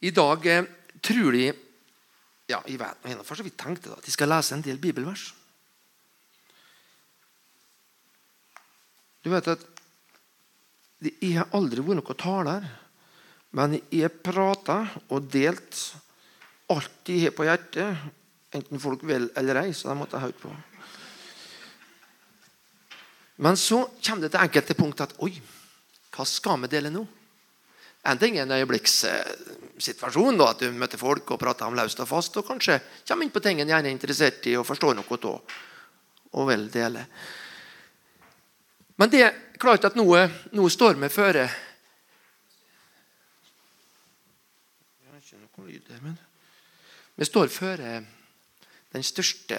I dag eh, tror de ja, jeg vet, jeg for så vidt tenkte at de skal lese en del bibelvers. Du vet at Jeg har aldri vært noen taler, men jeg har prata og delt alt jeg har på hjertet, enten folk vil eller ei, så de måtte ha hørt på. Men så kommer det til enkelte punkt at Oi, hva skal vi dele nå? En ting er en øyeblikkssituasjon, at du møter folk og prater om løst og fast, og kanskje kommer inn på ting en gjerne er interessert i og forstår noe av og vil dele. Men det er klart at nå, nå står vi føre Vi står føre den største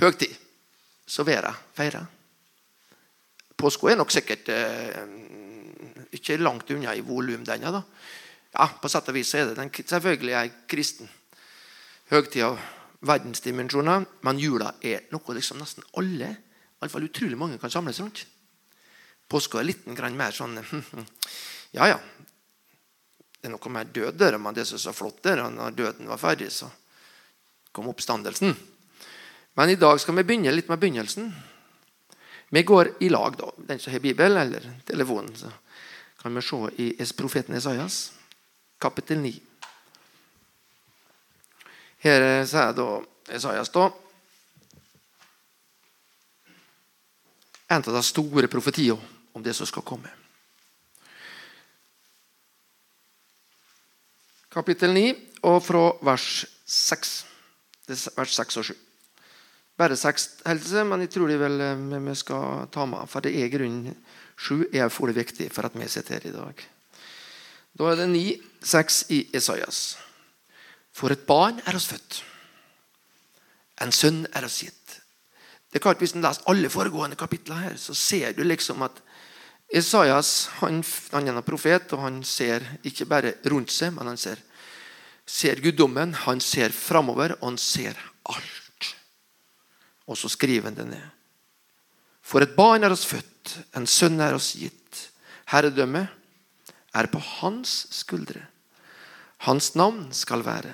høgtid som verden feirer. Påske er nok sikkert eh, ikke langt unna i volum, denne. da. Ja, På sett og vis er det den, selvfølgelig en kristen høgtid av verdensdimensjoner, men jula er noe liksom nesten alle, iallfall utrolig mange, kan samles rundt. Påska er litt mer sånn Ja, ja. Det er noe mer død der, men det som er så flott der, når døden var ferdig, så kom oppstandelsen. Men i dag skal vi begynne litt med begynnelsen. Vi går i lag, da. Den som har Bibel eller telefonen, så kan vi se i profeten Esaias, kapittel 9. Her sier da Esaias da en av de store profetiene om det som skal komme. Kapittel 9, og fra vers 6. Vers 6 og 7. Bare seks helse, men jeg tror de vel eh, vi skal ta med. For det er grunn sju er for det viktig for at vi sitter her i dag. Da er det ni, seks i Isaias. For et barn er oss født. En sønn er oss gitt. Det er klart Hvis en leser alle foregående kapitler, her, så ser du liksom at Isaias han, han er en profet, og han ser ikke bare rundt seg, men han ser, ser guddommen. Han ser framover, og han ser alt. Og så skriver han det ned. For et barn er oss født, en sønn er oss gitt. Herredømmet er på hans skuldre. Hans navn skal være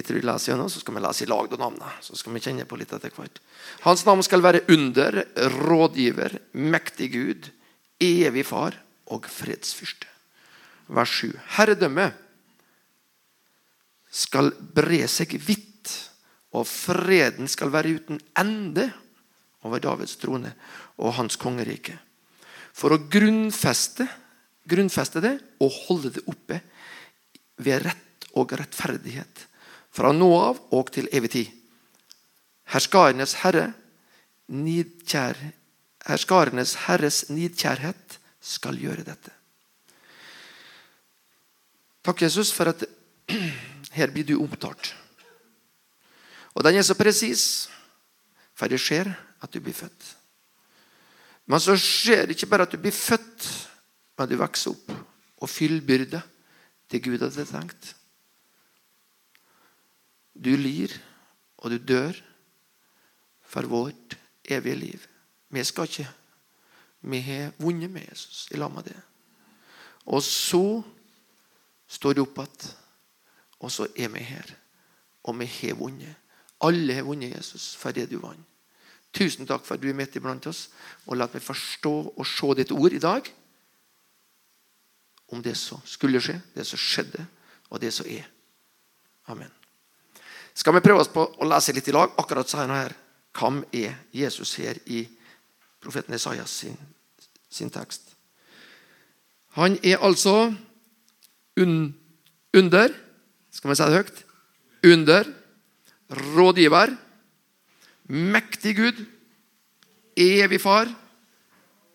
tror vi leser gjennom, så skal vi lese i lag de navnene. Så skal vi kjenne på litt etter hvert. Hans navn skal være under, rådgiver, mektig Gud, evig far og fredsfyrste. Vers 7. Herredømmet skal bre seg vidt og freden skal være uten ende over Davids trone og hans kongerike. For å grunnfeste, grunnfeste det og holde det oppe ved rett og rettferdighet fra nå av og til evig tid. Herskarenes herre, nidkjær, herskarenes herres nidkjærhet skal gjøre dette. Takk, Jesus, for at her blir du omtalt. Og den er så presis, for det skjer at du blir født. Men så skjer det ikke bare at du blir født, men du vokser opp og fyllbyrde til Gud hadde tenkt. Du lir, og du dør for vårt evige liv. Vi skal ikke. Vi har vunnet med Jesus i lag med det. Og så står du opp igjen, og så er vi her. Og vi har vunnet. Alle har vunnet Jesus for det du vant. Tusen takk for at du er midt iblant oss. Og la meg forstå og se ditt ord i dag om det som skulle skje, det som skjedde, og det som er. Amen. Skal vi prøve oss på å lese litt i lag? Akkurat sånn her. Hvem er Jesus her i profeten Esaias sin, sin tekst? Han er altså un, under Skal vi si det høyt? Under rådgiver, mektig Gud, evig far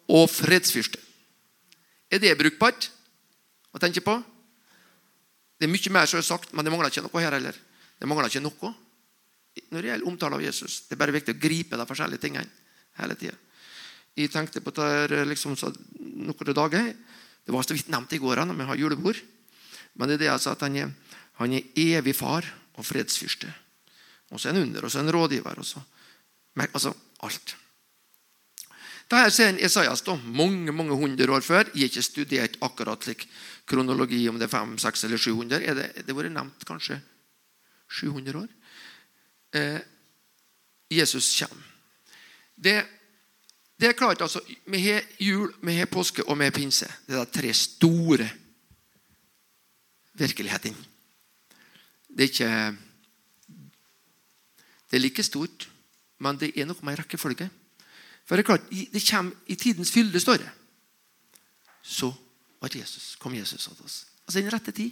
og fredsfyrste. Er det brukbart å tenke på? Det er mye mer som er sagt, men det mangler ikke noe her heller. Det mangler ikke noe når det gjelder omtale av Jesus. Det er bare viktig å gripe de forskjellige tingene hele tida. Jeg tenkte på det liksom, noen dager. Det var så vidt nevnt i går når vi har julebord. Men det er det sa at han er, han er evig far og fredsfyrste. Og så en under, og så en rådgiver. Og så, altså alt. Dette ser en Esaias da, mange mange hundre år før. Jeg har ikke studert akkurat slik kronologi om det er 500, 600 eller 700. Er det, det vært nevnt kanskje 700 år? Eh, Jesus kommer. Det, det, er klart, altså, Vi har jul, vi har påske og vi har pinse. Det er de tre store virkelighetene. Det er ikke Det er like stort, men det er noe med rekkefølge. For det er klart, det kommer i tidens fylde, står det. Så Jesus, kom Jesus til oss. Altså den rette tid.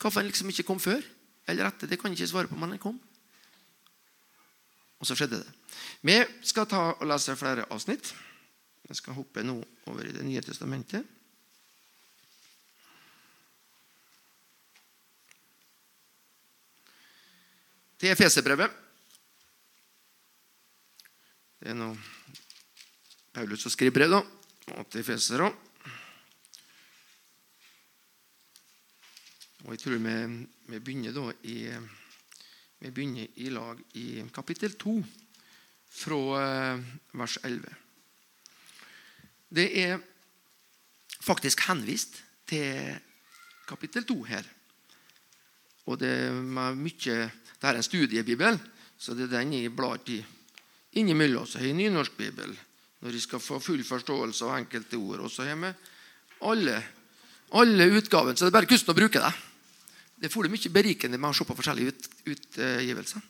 Hvorfor han liksom ikke kom før? Eller etter, det kan jeg ikke svare på, men han kom. Og så skjedde det. Vi skal ta og lese flere avsnitt. Jeg skal hoppe nå over i Det nye testamentet. Til Efeserbrevet. Det er nå Paulus som skriver brev da, til efesere. Og jeg tror vi, vi begynner da i vi begynner i lag i kapittel 2, fra eh, vers 11. Det er faktisk henvist til kapittel 2 her. Og det er mye Det er en studiebibel, så det er den jeg blar i. Innimellom har jeg nynorskbibel når jeg skal få full forståelse av enkelte ord. Og så har vi alle, alle utgavene, så det er bare kunsten å bruke det. Det får du mye berikende med å se på forskjellige ut, utgivelser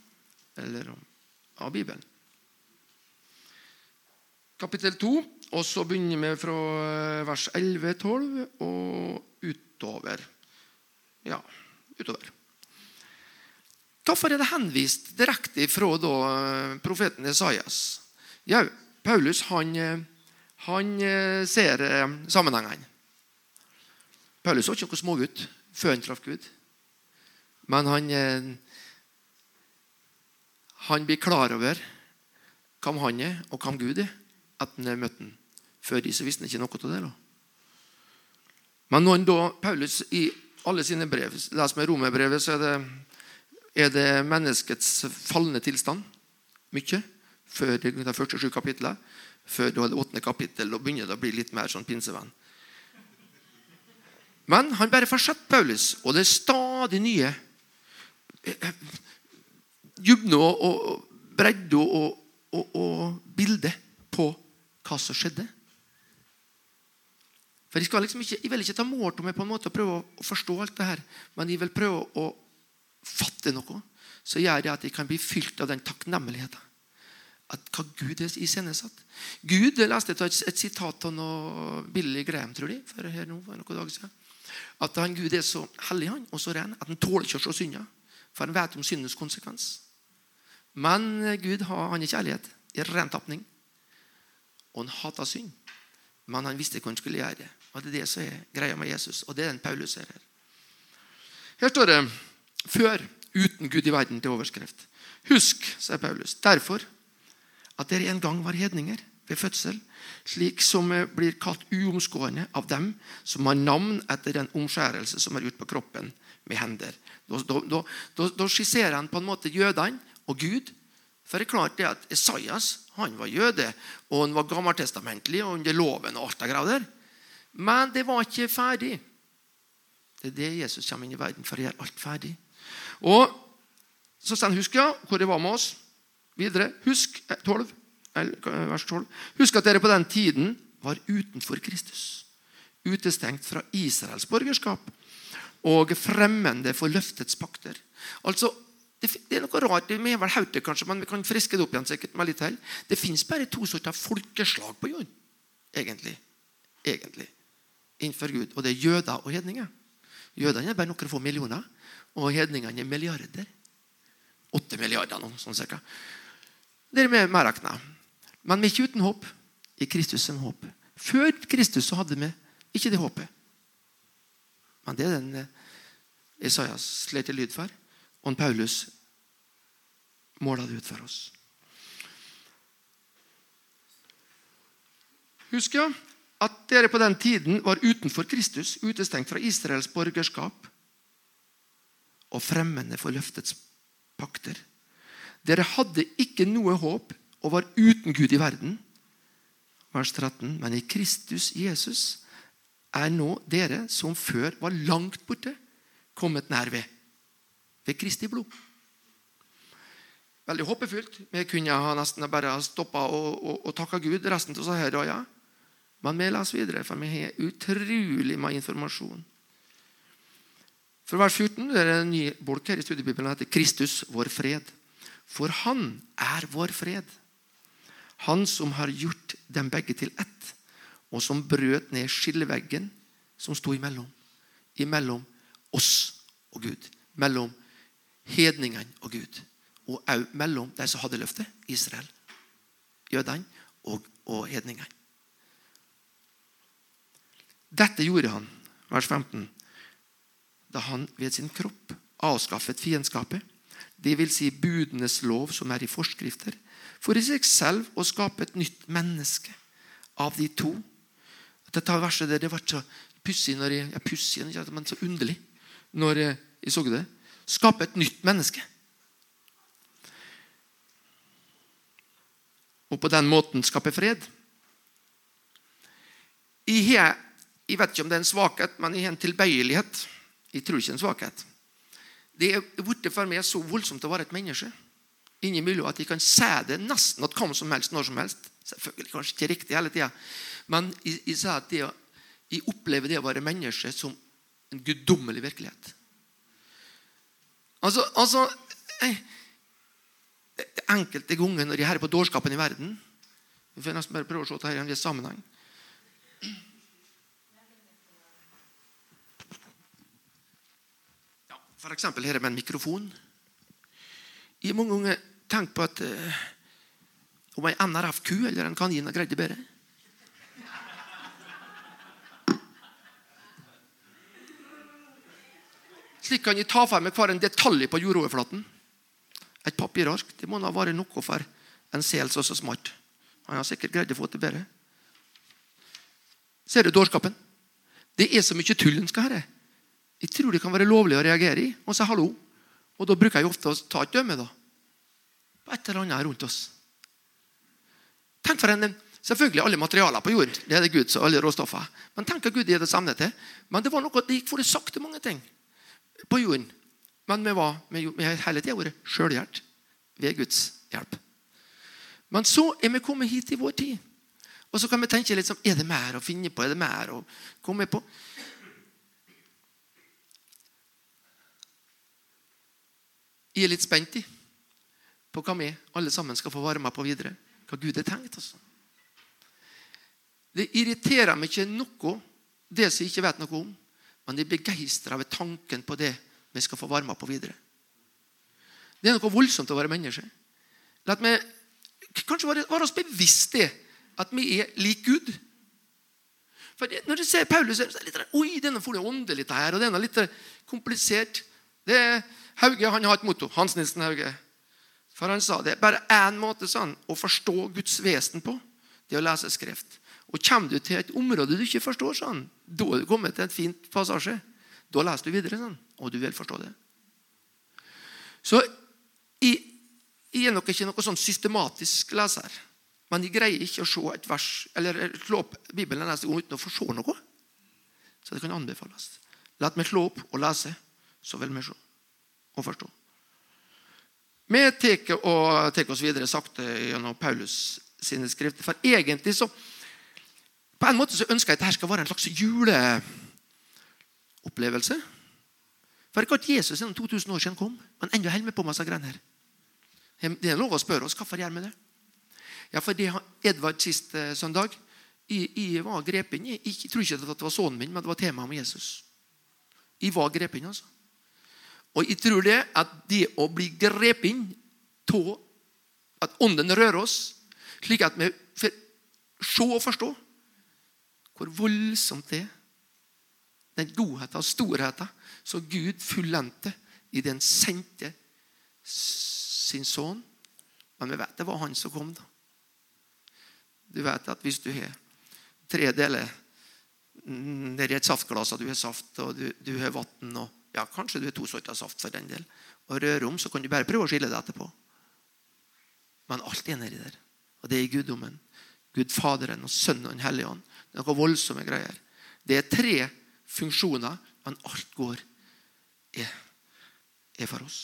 eller, av Bibelen. Kapittel 2, og så begynner vi fra eh, vers 11-12 og utover. Ja, utover. Hvorfor er det henvist direkte fra da, eh, profeten Esaias? Ja, Paulus han, eh, han ser sammenhengene. Paulus var ikke noe smågutt før han traff Gud. Men han, eh, han blir klar over hvem han er, og hvem Gud er, at han har ham. Før de så visste han ikke noe av det. da. Men når da Paulus i alle sine brev leser med romerbrevet, så er det, er det menneskets falne tilstand mye. Før de, første sju kapitlene. Før det åttende kapittel og begynner det å bli litt mer sånn pinsevenn. Men han bare fortsetter Paulus, og det er stadig nye dybde og, bredde og, og, og bilde på hva som skjedde. For Jeg, liksom ikke, jeg vil ikke ta mål til meg på en måte å prøve å forstå alt det her, men jeg vil prøve å fatte noe så gjør det at jeg kan bli fylt av den takknemligheten. At hva Gud er iscenesatt. Gud jeg leste et, et sitat av noe Billy Graham tror de, for her nå, for noen dager siden. At han, Gud er så hellig han, og så ren at han tåler ikke å se synda. For han vet om syndens konsekvens. Men Gud har han er kjærlighet i ren tapning. Og han hater synd. Men han visste hva han skulle gjøre. Og Det er det som er greia med Jesus. Og det er den Paulus ser her. Her står det 'før uten Gud i verden' til overskrift. Husk, sier Paulus, derfor at dere en gang var hedninger ved fødsel, slik som blir kalt uomskårne av dem som har navn etter den omskjærelse som er gjort på kroppen med hender. Da, da, da, da skisserer han på en måte jødene og Gud. For det er klart det at Esaias han var jøde, og han var gammeltestamentlig og under loven. og alt det der. Men det var ikke ferdig. Det er det Jesus kommer inn i verden for å gjøre alt ferdig. Og Så står han, husk hvor jeg var med oss. Videre. Husk 12, eh, vers 12. Husk at dere på den tiden var utenfor Kristus. Utestengt fra Israels borgerskap og fremmede for løftets pakter. Altså, det, er noe rart. Vi har vel hørt det, kanskje, men vi kan friske det opp igjen sikkert med litt hell. Det fins bare to sorter folkeslag på jorden, egentlig. Egentlig. Innenfor Gud. Og det er jøder og hedninger. Jødene er bare noen få millioner, og hedningene er milliarder. Åtte milliarder nå, sånn cirka. Det er mer regna. Men vi er ikke uten håp. I Kristus som håp. Før Kristus så hadde vi ikke det håpet. Men det er den eh, Isaias slet lyd for. Og Paulus måla det ut for oss. Husk ja, at dere på den tiden var utenfor Kristus, utestengt fra Israels borgerskap og fremmede for løftets pakter. Dere hadde ikke noe håp og var uten Gud i verden. vers 13. Men i Kristus Jesus er nå dere som før var langt borte, kommet nær ved. Ved Kristi blod. Veldig håpefullt. Vi kunne ha nesten bare stoppa og, og, og takka Gud resten av disse ja. Men vi leser videre, for vi har utrolig mye informasjon. For vers 14 det er en ny bolk her i studiebibelen heter 'Kristus, vår fred'. For Han er vår fred. Han som har gjort dem begge til ett, og som brøt ned skilleveggen som sto imellom. Imellom oss og Gud. Mellom hedningene og Gud. Og òg mellom de som hadde løftet, Israel, jødene og, og hedningene. Dette gjorde han, vers 15, da han ved sin kropp avskaffet fiendskapet, dvs. Si budenes lov som er i forskrifter, for i seg selv å skape et nytt menneske av de to. Dette verset der, det var så pussig når jeg, ja, pussig, men så underlig når jeg så det. Skape et nytt menneske. Og på den måten skape fred. Jeg, jeg vet ikke om det er en svakhet, men jeg har en tilbøyelighet. Jeg tror ikke en svakhet. Det er blitt for meg så voldsomt å være et menneske innimellom at jeg kan si det nesten at hvem som helst, når som helst. Selvfølgelig kanskje ikke riktig hele tida, men jeg, jeg, at det, jeg opplever det å være menneske som en guddommelig virkelighet. Altså, altså jeg, Enkelte ganger når jeg er på dårskapen i verden Vi får nesten bare prøve å se dette i en viss sammenheng. F.eks. her med en mikrofon. Jeg har mange ganger tenkt på at uh, om ei NRF-ku eller en kanin har greid det bedre. Slik kan jeg ta for meg hver en detalj på jordoverflaten. Et papirark det må da være noe for en sel som er så smart. Han har sikkert greid å få det bedre. Ser du dårskapen? Det er så mye tull en skal ha. Jeg tror det kan være lovlig å reagere i og si hallo. Og Da bruker jeg ofte å ta et dømme da. på et eller annet rundt oss. Tenk for en, Selvfølgelig alle materialer på jord. Det er det Gud, så alle råstoffer. Men tenk at Gud er det evne til. Men det var noe, det gikk for det sakte mange ting på jorden. Men vi, var, vi har hele tida vært sjølhjert ved Guds hjelp. Men så er vi kommet hit i vår tid. Og så kan vi tenke litt sånn Er det mer å finne på? Er det mer å komme på? Jeg er litt spent i på hva vi alle sammen skal få være med på videre. Hva Gud har tenkt. Altså. Det irriterer meg ikke noe, det som jeg ikke vet noe om. Men jeg er begeistra ved tanken på det vi skal få være med på videre. Det er noe voldsomt å være menneske. La meg kanskje være, oss bevisst det, at vi er lik Gud. For Når du ser Paulus, så er det litt Oi, denne får det åndelig her, og denne litt komplisert. Det er Hauge han har et motto. Hans Nilsen Hauge. For han sa det. Bare én måte sånn, å forstå Guds vesen på, det er å lese Skrift. Og Kommer du til et område du ikke forstår, sånn, da er du kommet til et fint passasje. Da leser du videre, sånn, og du vil forstå det. Så jeg, jeg er nok ikke noe sånn systematisk leser. Men jeg greier ikke å se et vers, eller slå opp Bibelen neste gang uten å se noe. Så det kan anbefales. La meg slå opp og lese, så vil vi se og forstå. Vi tar oss videre sakte gjennom Paulus sine skrifter. For egentlig så På en måte så ønsker jeg at dette skal være en slags juleopplevelse. For ikke at Jesus gjennom 2000 år siden kom, men ennå holder vi på med disse greiene her. Det er lov å spørre oss hvorfor gjør vi det. Ja, for det Edvard sist eh, søndag jeg, jeg var grepen. inn. Jeg, jeg tror ikke at det var sønnen min, men det var temaet om Jesus. Jeg var grepen, altså. Og jeg tror det at det å bli grepet inn av at Ånden rører oss, slik at vi får se og forstå hvor voldsomt det er. Den godheten og storheten som Gud fullendte i den sendte sin sønn. Men vi vet det var han som kom, da. Du vet at hvis du har tre deler nedi et saftglass, og du har saft og du, du har vann og ja, Kanskje du har to sorter saft for den del. Og rører om, så kan du bare prøve å skille det etterpå. Men alt er nedi der. Og det er i guddommen. Gud Faderen og Sønnen og Den hellige ånd. Det er noen voldsomme greier. Det er tre funksjoner, men alt går er, er for oss.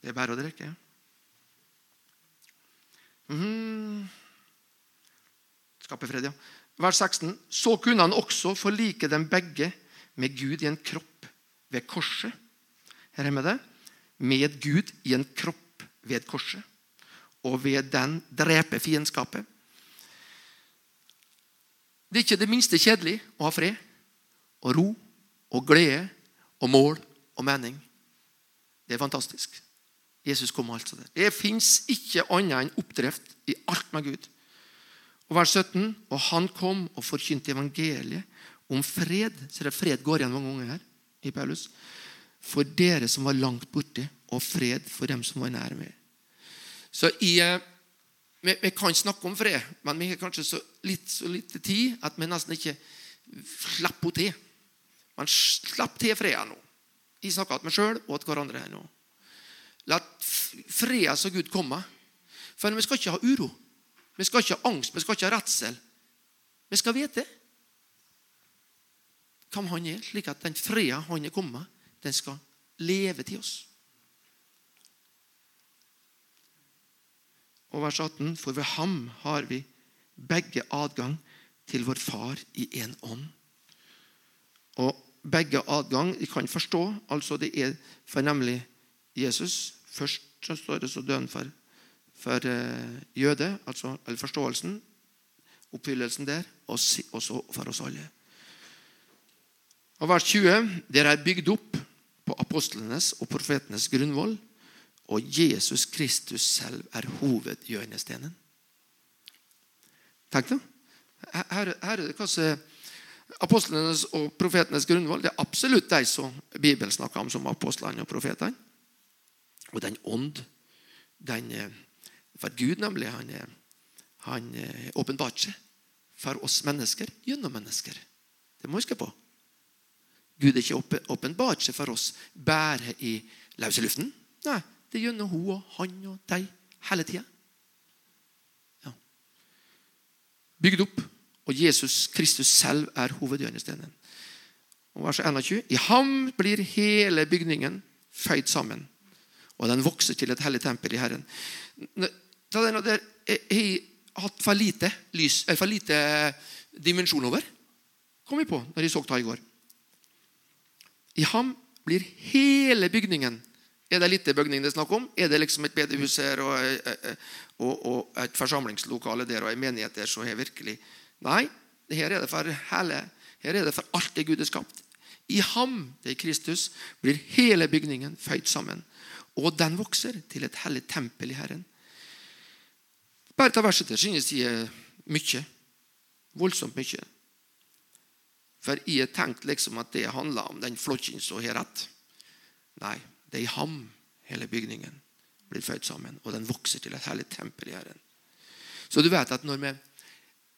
Det er bare å drikke. Mm. Skape fred, ja. Vers 16. Så kunne han også forlike dem begge med Gud i en kropp ved korset. Her er med det. Med Gud i en kropp ved korset. Og ved den drepe fiendskapet. Det er ikke det minste kjedelig å ha fred og ro og glede og mål og mening. Det er fantastisk. Jesus kom altså der. Det fins ikke annet enn oppdrift i alt med Gud. Og vers 17. Og han kom og forkynte evangeliet om fred. Så det fred går igjen mange ganger her i Paulus. For dere som var langt borte, og fred for dem som var nær med. Så i, eh, vi, vi, kan snakke om fred, men vi har kanskje så litt så lite tid at vi nesten ikke slipper til. Men slapp til freden nå. Jeg snakker til meg sjøl og til hverandre her nå. La freden som Gud komme. For vi skal ikke ha uro. Vi skal ikke ha angst, vi skal ikke ha redsel. Vi skal vite hvem han er, slik at den freden han er kommet, den skal leve til oss. Og vers 18.: For ved ham har vi begge adgang til vår Far i én ånd. Og begge adgang vi kan forstå. altså Det er for Jesus. Først så står det så døden for for eh, jøde, altså eller forståelsen, oppfyllelsen der, og så for oss alle. Og Vers 20.: Dere er bygd opp på apostlenes og profetenes grunnvoll, og Jesus Kristus selv er hovedhjørnestenen. Tenk deg. Her, her er det kanskje apostlenes og profetenes grunnvoll. Det er absolutt de som Bibelen snakker om som apostlene og profetene. Og den ånd, den eh, for Gud nemlig, han, åpenbarte seg for oss mennesker gjennom mennesker. Det må vi huske på. Gud er ikke åpenbart seg for oss bare i løse luften. Nei, det er gjennom hun og han og deg hele tida. Ja. Bygd opp, og Jesus Kristus selv er hovedhjørnestenen. Og vers 21. I ham blir hele bygningen føyd sammen, og den vokser til et hellig tempel i Herren så den der har hatt for lite lys, eller for lite dimensjon over. kom vi på når jeg så det i går. I ham blir hele bygningen Er det lite bygning det er snakk om? Er det liksom et bedehus her og, og, og et forsamlingslokale der og en menighet der som er virkelig Nei, her er det for hele Her er det for alt det Gud har skapt. I ham, det er Kristus, blir hele bygningen føyd sammen. Og den vokser til et hellig tempel i Herren. Bare ta verset til synes jeg mye. Voldsomt mye. For jeg har tenkt liksom at det handler om den flokken som har rett. Nei, det er i ham hele bygningen blir født sammen, og den vokser til et herlig tempel i Herren. Så du vet at når vi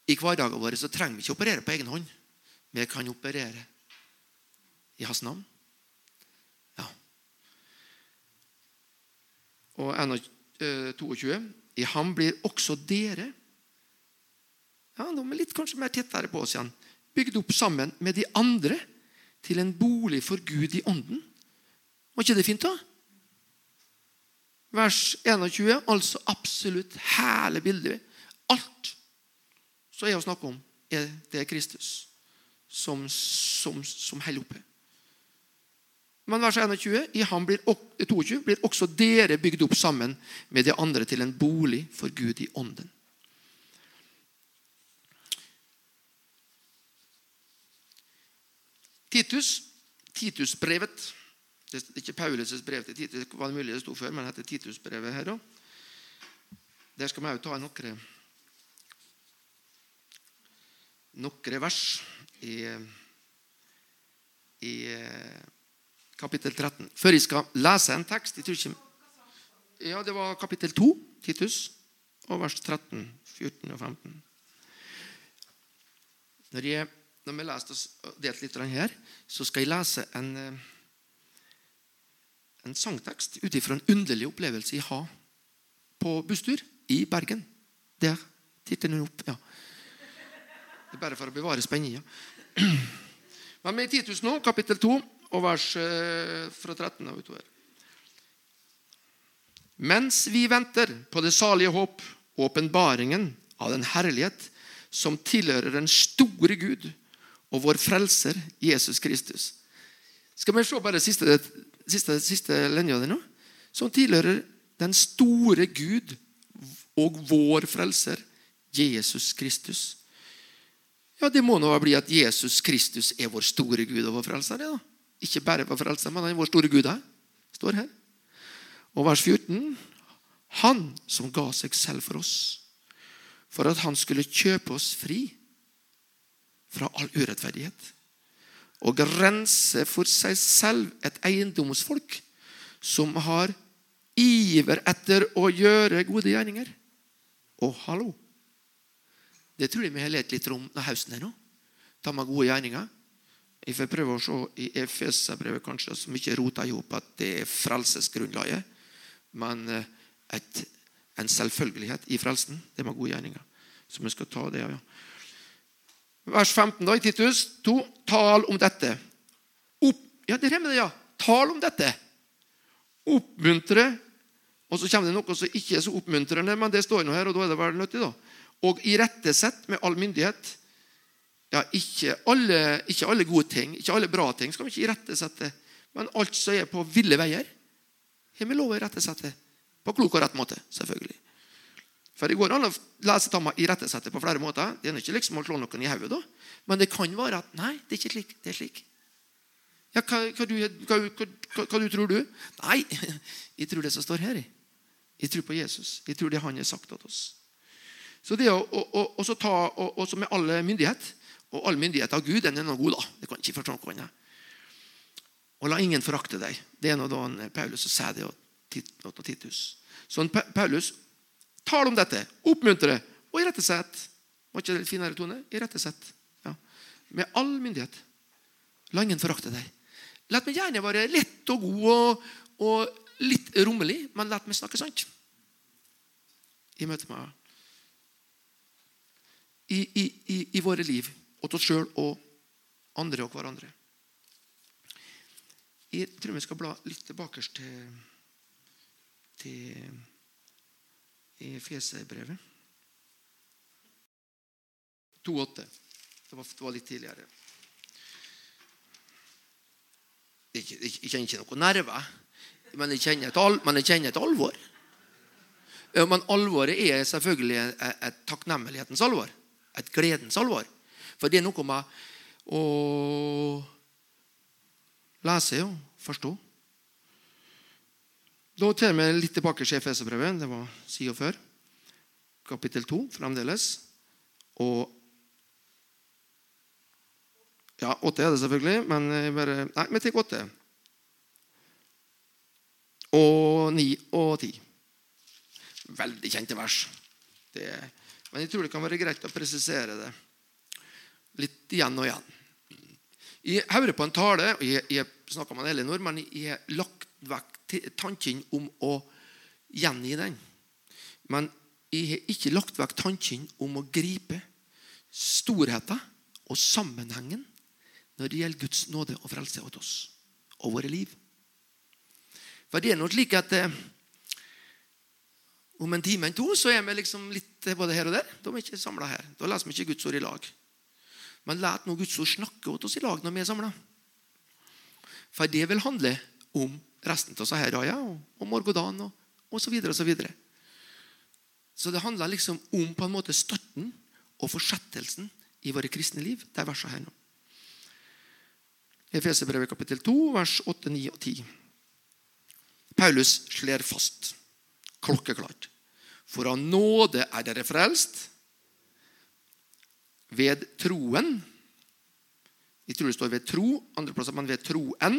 i hverdagen vår så trenger vi ikke operere på egen hånd. Vi kan operere i hans navn. Ja. Og 22 i ham blir også dere ja, nå er litt kanskje mer tettere på oss igjen. Bygd opp sammen med de andre til en bolig for Gud i ånden. Var ikke det fint, da? Vers 21, altså absolutt hele bildet. Alt som er å snakke om, er det Kristus som, som, som holder oppe. Men vers 21, i ham blir, 22 blir også dere bygd opp sammen med de andre til en bolig for Gud i ånden. Titus, Titusbrevet Det er ikke Paulus' brev til Titus, det var mulig det sto før, men det heter Titusbrevet her òg. Der skal vi òg ta noen noen vers i, i kapittel 13. Før jeg skal lese en tekst ikke, Ja, Det var kapittel 2, Titus, og vers 13, 14 og 15. Når, jeg, når vi leste delt litt her, så skal jeg lese en, eh, en sangtekst ut ifra en underlig opplevelse jeg har på busstur i Bergen. Der. Titter den opp. ja. Det er bare for å bevare spenninga. Men med Titus nå, kapittel 2, og vers eh, fra 13 og utover. Mens vi venter på det salige håp, åpenbaringen av den herlighet som tilhører den store Gud og vår frelser Jesus Kristus. Skal vi se bare siste, siste, siste linja di nå? Som tilhører den store Gud og vår frelser Jesus Kristus. Ja, Det må nå bli at Jesus Kristus er vår store Gud og vår frelser. Ja. Ikke bare for frelser, men han er vår store Gud her. står her. Og vers 14. Han som ga seg selv for oss, for at han skulle kjøpe oss fri fra all urettferdighet og rense for seg selv et eiendomsfolk som har iver etter å gjøre gode gjerninger. Og hallo! Det tror jeg vi har lett litt om når høsten er nå. Ta med gode gjerninger. Jeg får prøve å se i Efeserbrevet kanskje som ikke roter i hop at det er frelsesgrunnlaget, men eh, et, en selvfølgelighet i frelsen. Det med gode gjerninger. Så vi skal ta det, ja. Vers 15 da, i Titus 2. Tal om dette. Opp, ja, det er med det, ja. Tal om dette. Oppmuntre. Og så kommer det noe som ikke er så oppmuntrende, men det står nå her, og da er det vel nyttig, da. Og irettesett med all myndighet. Ja, ikke alle, ikke alle, gode ting, ikke alle bra ting skal vi ikke irettesette. Men alt som er på ville veier, har vi lov å irettesette. På klok og rett måte, selvfølgelig. For Det går an å lese Tamma irettesette rettesette på flere måter. Det er ikke liksom å slå noen i hodet, men det kan være at nei, det er ikke slik. det er slik. Ja, hva, hva, du, hva, hva, du tror du? Nei, jeg tror det som står her. Jeg tror på Jesus. Jeg tror det han har sagt til oss. Så det å, å, å ta, også med all myndighet Og all myndighet av Gud, den er noe god, da. Det kan ikke forstå noe annet. Og la ingen forakte deg. Det er noe da Paulus og sier det Titus. Så Paulus Tal om dette. Oppmuntre og irettesett. Var ikke det finere tone? Irettesett. Ja. Med all myndighet. La ingen forakte deg. La meg gjerne være lett og god og, og litt rommelig, men la meg snakke sant. I møte med i, i, i, i våre liv, åt oss sjøl og andre og hverandre. Jeg tror vi skal bla litt tilbake til, til i Feserbrevet. 2,8. Det, det var litt tidligere. Jeg, jeg, jeg kjenner ikke noe nerver, men jeg kjenner et, al, men jeg kjenner et alvor. Men alvoret er selvfølgelig et, et takknemlighetens alvor. Et gledens alvor. For det er noe med å lese og forstå. Da tar vi litt tilbake til Efeserbrevet. Det var sida før. Kapittel 2 fremdeles. Og Ja, 8 er det selvfølgelig, men bare Nei, vi tar 8. Og 9 og 10. Veldig kjente vers. Det, men jeg tror det kan være greit å presisere det litt igjen og igjen. Jeg hører på en tale, og jeg, jeg snakker med Elinor, men jeg har lagt vekk tanken om å gjengi den. Men jeg har ikke lagt vekk tanken om å gripe storheten og sammenhengen når det gjelder Guds nåde og frelse åt oss og våre liv. For det er noe slik at eh, om en time eller to så er vi liksom litt både her og der. Da er vi ikke samla her. Da leser vi ikke Guds ord i lag. Men la nå Guds ord snakke til oss i lag når vi er samla. For det vil handle om resten av Sahara og, og Morgodan og, og så videre og så videre. Så det handler liksom om på en måte starten og fortsettelsen i våre kristne liv. Det er versene her nå. Efeserbrevet kapittel 2, vers 8, 9 og 10. Paulus slår fast, klokkeklart, for av nåde er dere frelst ved troen. Jeg tror det står ved tro, andre plasser men ved troen.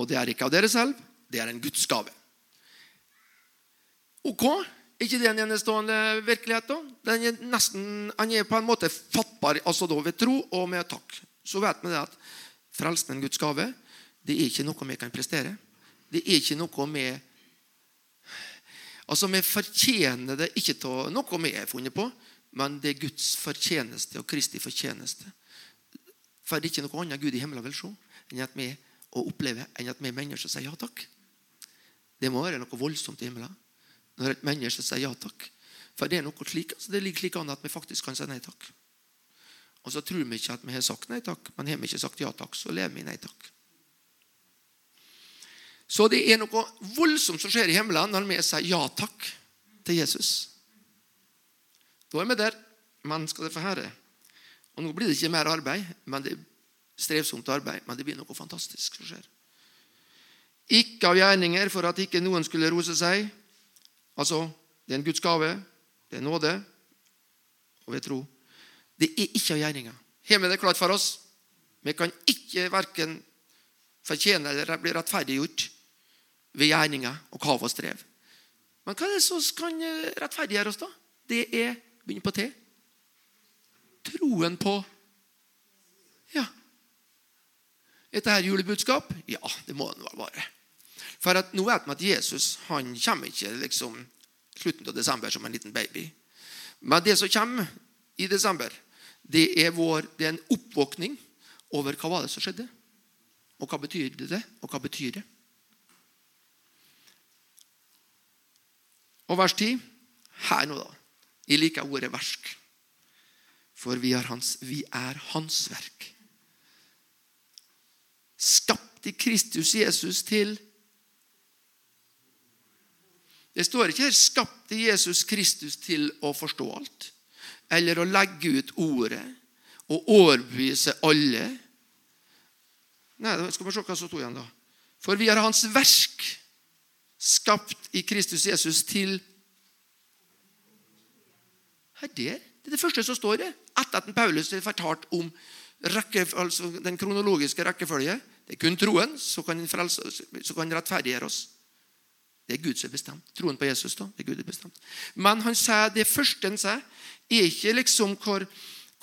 Og det er ikke av dere selv, det er en Guds gave. Ok, ikke det en enestående virkelighet? da? Den er nesten, Han er på en måte fattbar altså da ved tro og med takk. Så vet vi det at frelsen er en Guds gave. Det er ikke noe vi kan prestere. Det er ikke noe vi Altså, Vi fortjener det ikke av noe vi er funnet på, men det er Guds fortjeneste og Kristi fortjeneste. For det er ikke noe annet Gud i himmelen vil se enn at vi og oppleve enn at vi mennesker sier ja takk. Det må være noe voldsomt i himmelen når et menneske sier ja takk. For det er noe slik, altså det ligger slik an at vi faktisk kan si nei takk. Og så tror vi ikke at vi har sagt nei takk, men har vi ikke sagt ja takk, så lever vi i nei takk. Så det er noe voldsomt som skjer i himmelen når vi sier ja takk til Jesus. Da er vi der. Men skal det få høre Og nå blir det ikke mer arbeid, men det er strevsomt arbeid, men det blir noe fantastisk som skjer. Ikke av gjerninger for at ikke noen skulle rose seg. Altså, det er en Guds gave. Det er nåde. Og ved tro. Det er ikke av gjerninger. Har det klart for oss? Vi kan ikke verken fortjene eller bli rettferdiggjort ved gjerninger og kav og strev. Men hva er det som kan rettferdiggjøre oss, da? Det er begynner på T. Troen på Ja. Dette her julebudskap? Ja, det må det være. For at nå vet vi at Jesus han kommer ikke liksom slutten av desember som en liten baby. Men det som kommer i desember, det er, vår, det er en oppvåkning over hva var det som skjedde. Og hva betyr det? Og hva betyr det? Og vers 10. Her nå, da. Jeg liker ordet 'versk'. For vi er hans, vi er hans verk. Skapt i Kristus Jesus til Det står ikke her 'skapt i Jesus Kristus til å forstå alt' eller å legge ut ordet og overbevise alle. Nei, skal vi se hva som sto igjen, da. For vi er hans verk, skapt i Kristus Jesus til Her det? Det er det første som står der. Etter at Paulus har fortalt om rekke, altså den kronologiske rekkefølge. Det er kun troen som kan, frelse, som kan rettferdiggjøre oss. Det er Gud som er bestemt. Troen på Jesus da, det er Gud er bestemt. Men han sier det første han sier, er ikke liksom hvor,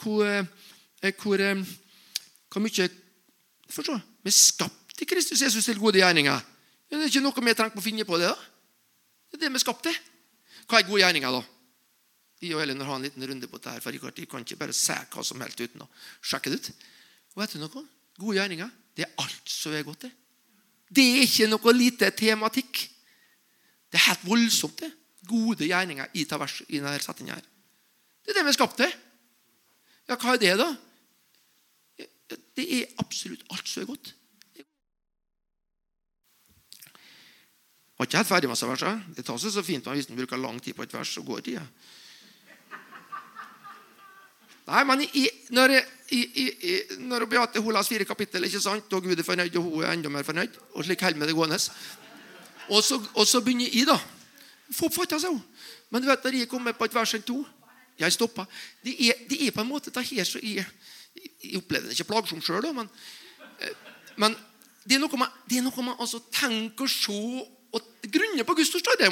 hvor, eh, hvor, eh, hvor mye Forstå, Vi er skapt i Kristus Jesus til gode gjerninger. Men Det er ikke noe vi trenger å finne på det. da. Det er det vi er skapt til. Hva er gode gjerninger, da? Jeg og Elin har en liten runde på dette, her, for jeg kan ikke bare se hva som helst uten å sjekke det ut. Og vet du noe? Gode gjerninger det er alt som er godt. Det Det er ikke noe lite tematikk. Det er helt voldsomt. det. Gode gjerninger i denne setningen her. Det er det vi er skapt til. Ja, hva er det, da? Det er absolutt alt som er godt. Jeg var ikke helt ferdig med disse versene. Det tar seg så fint hvis en bruker lang tid på et vers, så går tida. Nei, men i, når, i, i, når Beate hun las fire kapittel, ikke sant, og Gud er fornøyd, og hun er enda mer fornøyd, og slik holder vi det gående og så, og så begynner jeg, da. Få fatta seg. Men du vet, når jeg kommer på et vers eller to jeg stopper. Det er, det er på en måte det her så jeg, jeg opplevde det ikke plagsomt sjøl, men, eh, men det er noe man, det er noe man altså tenker og se og grunner på Guds forstår.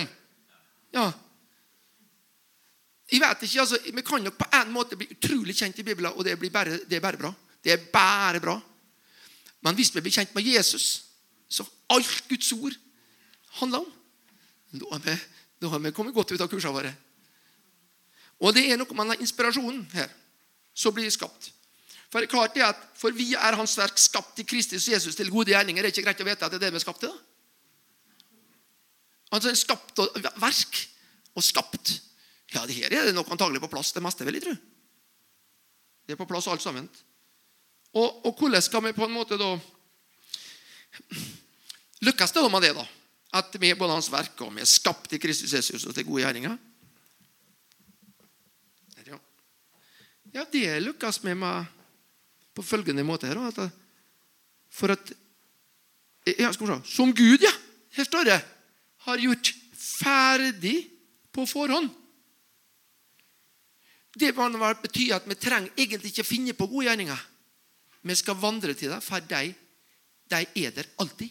Ja. Jeg vet ikke, altså, Vi kan nok på en måte bli utrolig kjent i Bibelen, og det, bare, det er bare bra. Det er bare bra. Men hvis vi blir kjent med Jesus, så alt Guds ord handler om, da har vi, da har vi kommet godt ut av kursene våre. Og det er noe med den inspirasjonen her som blir skapt. For klart det at for vi er Hans verk skapt i Kristus Jesus til gode gjerninger. Det er ikke greit å vite at det er det vi er skapt til. Altså en skapt og verk og skapt. Ja, det her er det nok antagelig på plass, det meste, vil jeg tro. Det er på plass alt sammen. Og, og hvordan skal vi på en måte da Lykkes det da med det, da? At vi både Hans verk og vi er skapt i Kristus Jesus og til gode gjerninger? Ja, det lykkes vi med på følgende måte. her. At for at ja, skal vi se, Som Gud, ja, her står det, har gjort ferdig på forhånd. Det betyr at vi trenger egentlig ikke finne på gode gjerninger. Vi skal vandre til dem, for de, de er der alltid.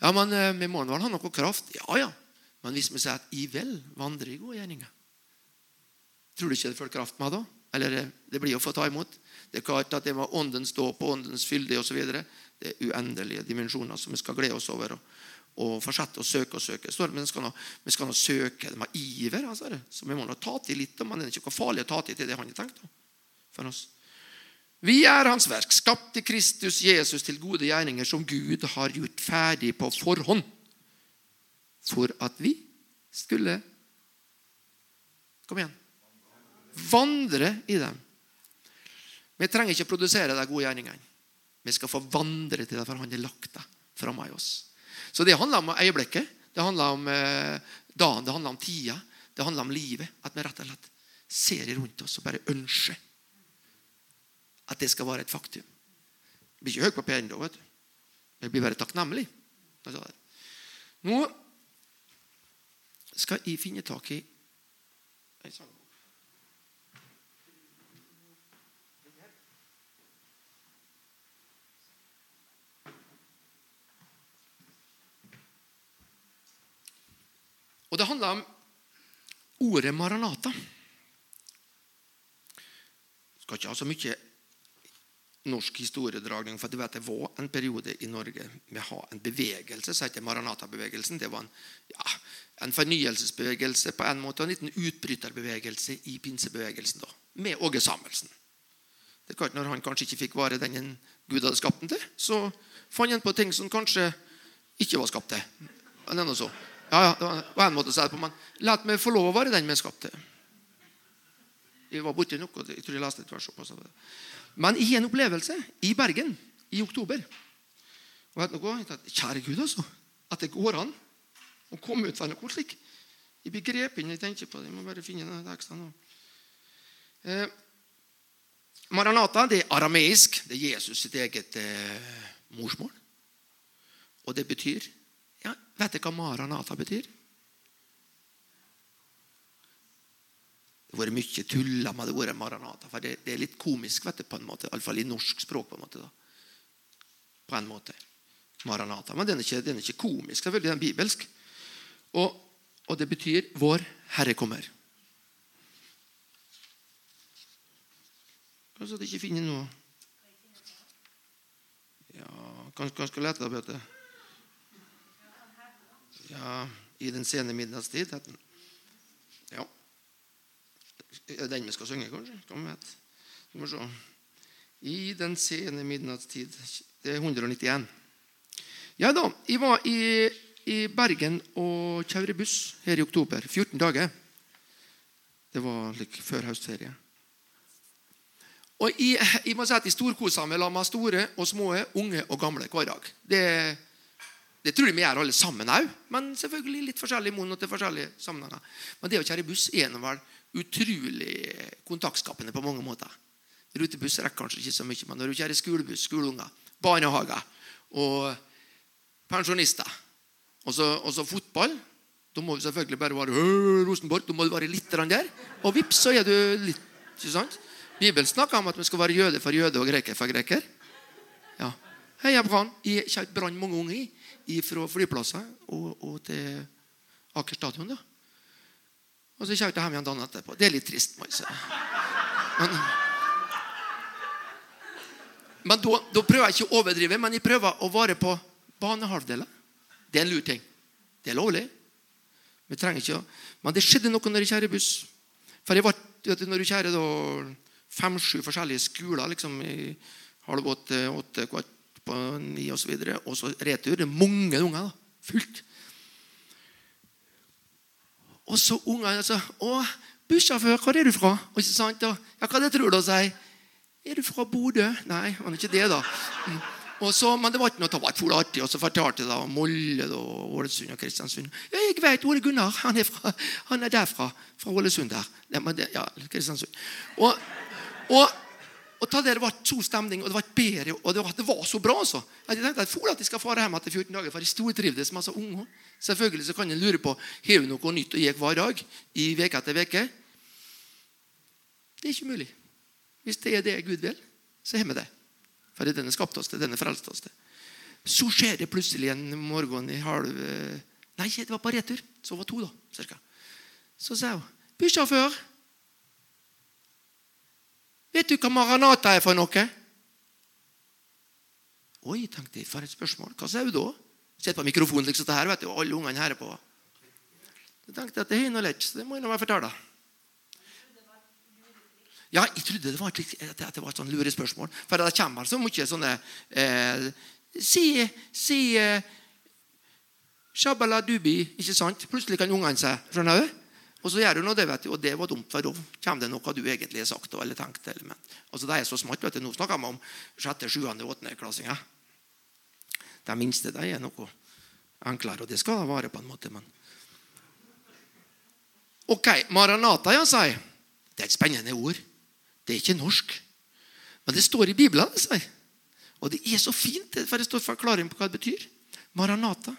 Ja, men eh, vi må vel ha noe kraft? Ja, ja. Men hvis vi sier at 'jeg vil vandre i gode gjerninger' Tror du ikke det følger kraft med da? Eller eh, det blir å få ta imot. Det er klart at det med ånden stå på åndens fylde osv. Det er uendelige dimensjoner som vi skal glede oss over og, og fortsette å søke og søke. Står men skal nå, vi skal nå søke dem av iver. Altså, så vi må nå ta til litt, men det er ikke farlig å ta til det han har tenkt for oss. Vi er Hans verk, skapt i Kristus Jesus til gode gjerninger som Gud har gjort ferdig på forhånd, for at vi skulle Kom igjen. Vandre i dem. Vi trenger ikke produsere de gode gjerningene. Vi skal få vandre til det, for Han har lagt det framme i oss. Så det handler om øyeblikket, det handler om eh, dagen, det handler om tida, det handler om livet. At vi rett og slett ser rundt oss og bare ønsker at det skal være et faktum. Jeg blir ikke høy på p da. vet du. Jeg blir bare takknemlig. Nå skal jeg finne tak i en sang. Og det handler om ordet Maranata. Jeg skal ikke ha så mye norsk historiedragning, for du vet det var en periode i Norge med å ha en bevegelse som heter Maranata-bevegelsen. Det var en, ja, en, fornyelsesbevegelse på en måte, og en liten utbryterbevegelse i pinsebevegelsen. da, Med Åge Samuelsen. Det er klart Når han kanskje ikke fikk vare den Gud hadde skapt den til, så fant han på ting som kanskje ikke var skapt til. Er noe så. Ja, ja, det var en måte å si det på, men la meg få lov å være den vi er skapt til. Jeg var borti noe, jeg tror jeg leste et vers opp. Men Men i en opplevelse i Bergen i oktober og vet noe, jeg tenkte, Kjære Gud, altså. At det går an å komme ut av noe slikt. Jeg blir grepet inn jeg tenker på det. Jeg må bare finne denne teksten nå. Eh, Maranata det er arameisk. Det er Jesus sitt eget eh, morsmål. Og det betyr Vet du hva Maranata betyr? Det har vært mye tulla med det ordet Maranata. for det, det, er litt komisk, vet du, på en måte, iallfall i norsk språk. På en måte. Da. På en måte. Maranata. Men den er ikke, den er ikke komisk. Selvfølgelig den er bibelsk. Og, og, det betyr 'Vår Herre kommer'. Kanskje du ikke finner noe Ja, kanskje, kanskje skal vet etter ja, I den sene midnattstid. Ja. Er det den vi skal synge, kanskje? Kom med. Vi må se. I den sene midnattstid. Det er 191. Ja da. Jeg var i, i Bergen og kjørte buss her i oktober. 14 dager. Det var like før høstferie. Og jeg, jeg må si at jeg storkosa meg med store og små, unge og gamle hver dag. Det det tror jeg vi gjør alle sammen òg, men selvfølgelig litt forskjellig mono til forskjellige sammenhenger. Men det å kjøre buss er vel utrolig kontaktskapende på mange måter. Rutebuss rekker kanskje ikke så mye, men når du kjører skolebuss, skoleunger, barnehager og pensjonister, og så, fotball Da må du selvfølgelig bare være Rosenborg, da må du være litt der. Og vips, så er du litt ikke sant? Bibelen snakker om at vi skal være jøde for jøde og greker for greker. Ja. Heia Brann. Jeg kjørte Brann mange ganger fra flyplasser og, og til Aker stadion. da. Og så kjørte jeg hjem igjen dagen etterpå. Det er litt trist. må jeg. Men, men da, da, prøver jeg ikke å overdrive, men jeg prøver å vare på banehalvdelen. Det er en lur ting. Det er lovlig. Vi trenger ikke å... Men det skjedde noe når jeg kjører buss. For jeg var, Når du kjører fem-sju forskjellige skoler liksom, i halv åtte, åtte kvart ni osv. Og, og så retur. Det er mange unger. da, Fullt. Og så ungene sa 'Å, bussjåfør, hvor er du fra?' Og ikke sant? Og, ja, hva det tror du å si? 'Er du fra Bodø?' Nei, han er ikke det, da. Mm. Og så, men det var ikke noe det var artig. Og så fortalte jeg Molle og Ålesund og Kristiansund. Ja, 'Jeg vet Ole Gunnar. Han er, fra, han er derfra. Fra Ålesund der.' Ja, Kristiansund. Og, og og ta det, det var så stemning, og det var bedre, og det var, det var så bra. altså. Jeg tenkte at for at de skal fare hjem etter 14 dager, for de stortrivdes med så unge. Selvfølgelig så kan en lure på har vi noe nytt å gi hver dag i uke etter uke. Det er ikke mulig. Hvis det er det Gud vil, så har vi det. For det er denne skapte oss til, denne frelste oss til. Så skjer det plutselig en morgen i halv Nei, det var på retur. Så var to, da. Cirka. Så sa hun 'Bussjåfør, Vet du hva Maranata er for noe? Oi, tenkte jeg, for et spørsmål. Hva sa du da? Sitter på mikrofonen liksom det her, vet du, og alle ungene hører på. Jeg tenkte at det er noe lett, så det må jeg nå bare fortelle. Ja, jeg trodde det var, at det var et sånn lurespørsmål. For det kommer så mye sånne eh, Si, si eh, Shabala dubi, ikke sant? Plutselig kan ungene seg. skjønner du? Og så gjør du noe det, vet du, og det var dumt, for da kommer det noe du egentlig har sagt eller tenkt. Eller, men. Altså, det er så smart, vet du. Nå snakker vi om 6., 7., 8. klassinger. De minste de er noe enklere, og det skal da være på en måte. men... Ok, Maranata, ja, sier Det er et spennende ord. Det er ikke norsk. Men det står i Bibelen. sier Og det er så fint, for det står forklaring på hva det betyr. Maranata.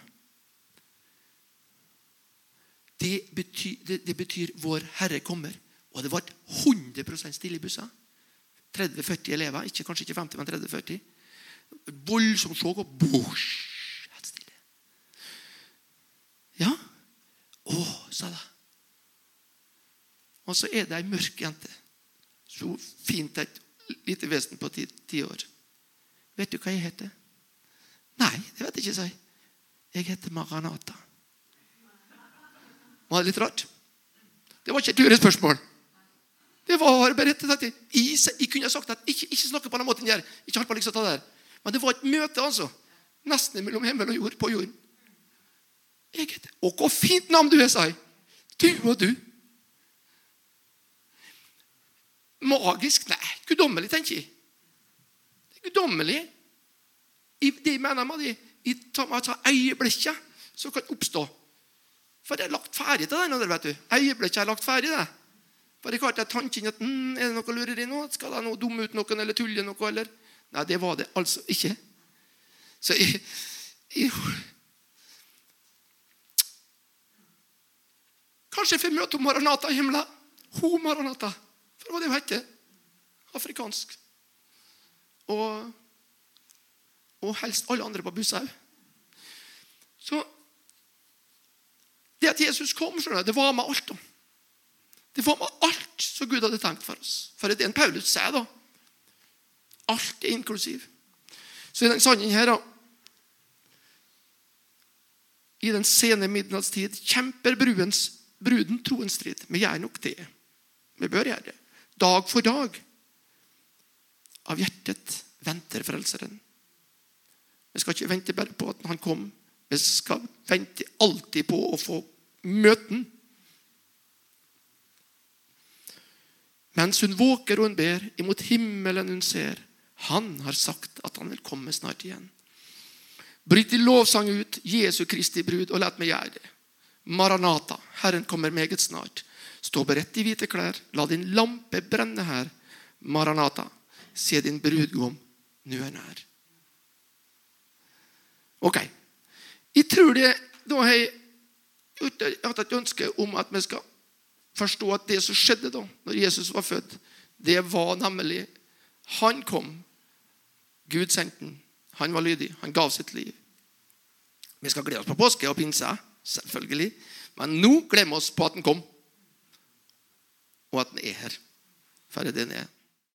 Det betyr, det, det betyr 'Vår Herre kommer'. Og det ble 100 stille i bussa. 30-40 elever. Ikke, kanskje ikke 50, men 30-40. Voldsomt sjokk og bosh, helt stille. Ja. Å, sa det. Og så er det ei mørk jente. Så fint et lite vesen på ti, ti, år. Vet du hva jeg heter? Nei, det vet jeg ikke, sa jeg. Jeg heter Maranata. Var det litt rart? Det var ikke et lurespørsmål. Det var bare rett og slett jeg, kunne sagt at ikke, ikke snakke på den måten der. Ikke holdt på liksom det der. Men det var et møte, altså. Nesten mellom himmel og jord på jorden. Jeg heter, Og hvor fint navn du er, sa jeg. Du og du. Magisk? Nei, guddommelig, tenker jeg. Det er guddommelig. Det mener man det, i øyeblikket som kan oppstå. For jeg er lagt ferdig til den. vet du. Øyeblikket er lagt ferdig. det. For klarte klart jeg tanken at mm, Er det noe lureri nå? Skal jeg nå dumme ut noen eller tulle noe? eller? Nei, det var det altså ikke. Så jeg, jeg Kanskje jeg får møte Maranata i himmelen. Ho Maranata. For det var det hun het. Afrikansk. Og, og helst alle andre på bussen òg. Så det at Jesus kom, skjønner det var med alt. Det var med alt som Gud hadde tenkt for oss. For det er en Paulus sier, da. Alt er inklusiv. Så i den sannheten her, da I den sene midnattstid kjemper bruens, bruden troens strid. Vi gjør nok det. Vi bør gjøre det dag for dag. Av hjertet venter Frelseren. Vi skal ikke vente bare på at han kom. Vi skal vente alltid på å få møte ham. Mens hun våker og hun ber, imot himmelen hun ser. Han har sagt at han vil komme snart igjen. Bryt i lovsang ut Jesu Kristi brud, og la meg gjøre det. Maranata, Herren kommer meget snart. Stå beredt i hvite klær, la din lampe brenne her. Maranata, se din brudgom, nå er nær. Ok. Jeg tror det Da har jeg hatt et ønske om at vi skal forstå at det som skjedde da når Jesus var født, det var nemlig Han kom. Gud sendte han. Han var lydig. Han gav sitt liv. Vi skal glede oss på påske og pinse, selvfølgelig. Men nå gleder vi oss på at han kom og at den er her. For det den er.